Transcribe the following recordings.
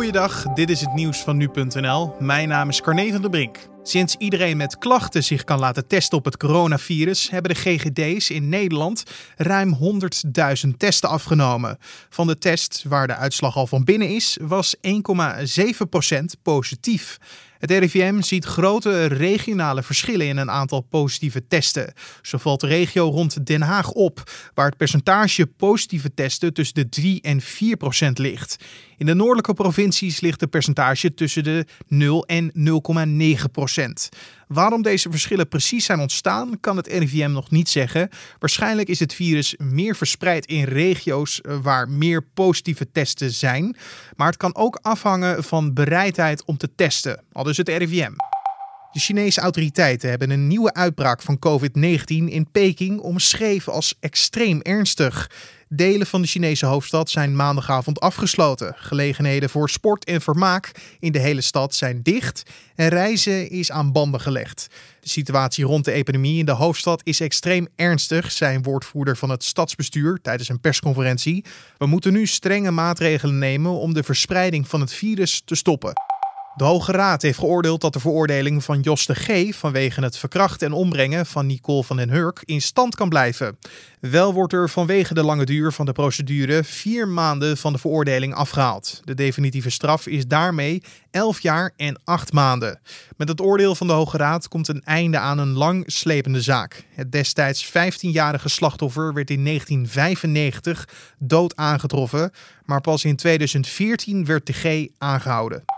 Goeiedag, dit is het nieuws van nu.nl. Mijn naam is Carne van der Brink. Sinds iedereen met klachten zich kan laten testen op het coronavirus, hebben de GGD's in Nederland ruim 100.000 testen afgenomen. Van de test waar de uitslag al van binnen is, was 1,7% positief. Het RIVM ziet grote regionale verschillen in een aantal positieve testen. Zo valt de regio rond Den Haag op, waar het percentage positieve testen tussen de 3 en 4 procent ligt. In de noordelijke provincies ligt het percentage tussen de 0 en 0,9 procent. Waarom deze verschillen precies zijn ontstaan, kan het RIVM nog niet zeggen. Waarschijnlijk is het virus meer verspreid in regio's eh, waar meer positieve testen zijn. Maar het kan ook afhangen van bereidheid om te testen, dus het RIVM. De Chinese autoriteiten hebben een nieuwe uitbraak van COVID-19 in Peking omschreven als extreem ernstig. Delen van de Chinese hoofdstad zijn maandagavond afgesloten. Gelegenheden voor sport en vermaak in de hele stad zijn dicht en reizen is aan banden gelegd. De situatie rond de epidemie in de hoofdstad is extreem ernstig, zei een woordvoerder van het stadsbestuur tijdens een persconferentie. We moeten nu strenge maatregelen nemen om de verspreiding van het virus te stoppen. De Hoge Raad heeft geoordeeld dat de veroordeling van Jos de G. vanwege het verkrachten en ombrengen van Nicole van den Hurk in stand kan blijven. Wel wordt er vanwege de lange duur van de procedure vier maanden van de veroordeling afgehaald. De definitieve straf is daarmee 11 jaar en 8 maanden. Met het oordeel van de Hoge Raad komt een einde aan een lang slepende zaak. Het destijds 15-jarige slachtoffer werd in 1995 dood aangetroffen, maar pas in 2014 werd de G aangehouden.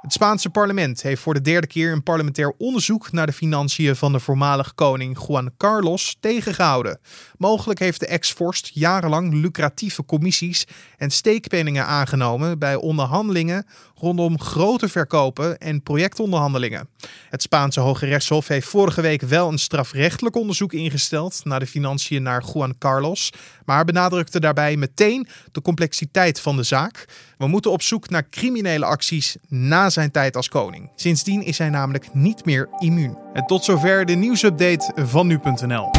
Het Spaanse parlement heeft voor de derde keer een parlementair onderzoek naar de financiën van de voormalige koning Juan Carlos tegengehouden. Mogelijk heeft de ex-vorst jarenlang lucratieve commissies en steekpenningen aangenomen bij onderhandelingen rondom grote verkopen en projectonderhandelingen. Het Spaanse Hoge Rechtshof heeft vorige week wel een strafrechtelijk onderzoek ingesteld naar de financiën naar Juan Carlos, maar benadrukte daarbij meteen de complexiteit van de zaak. We moeten op zoek naar criminele acties na zijn tijd als koning. Sindsdien is hij namelijk niet meer immuun. En tot zover de nieuwsupdate van nu.nl.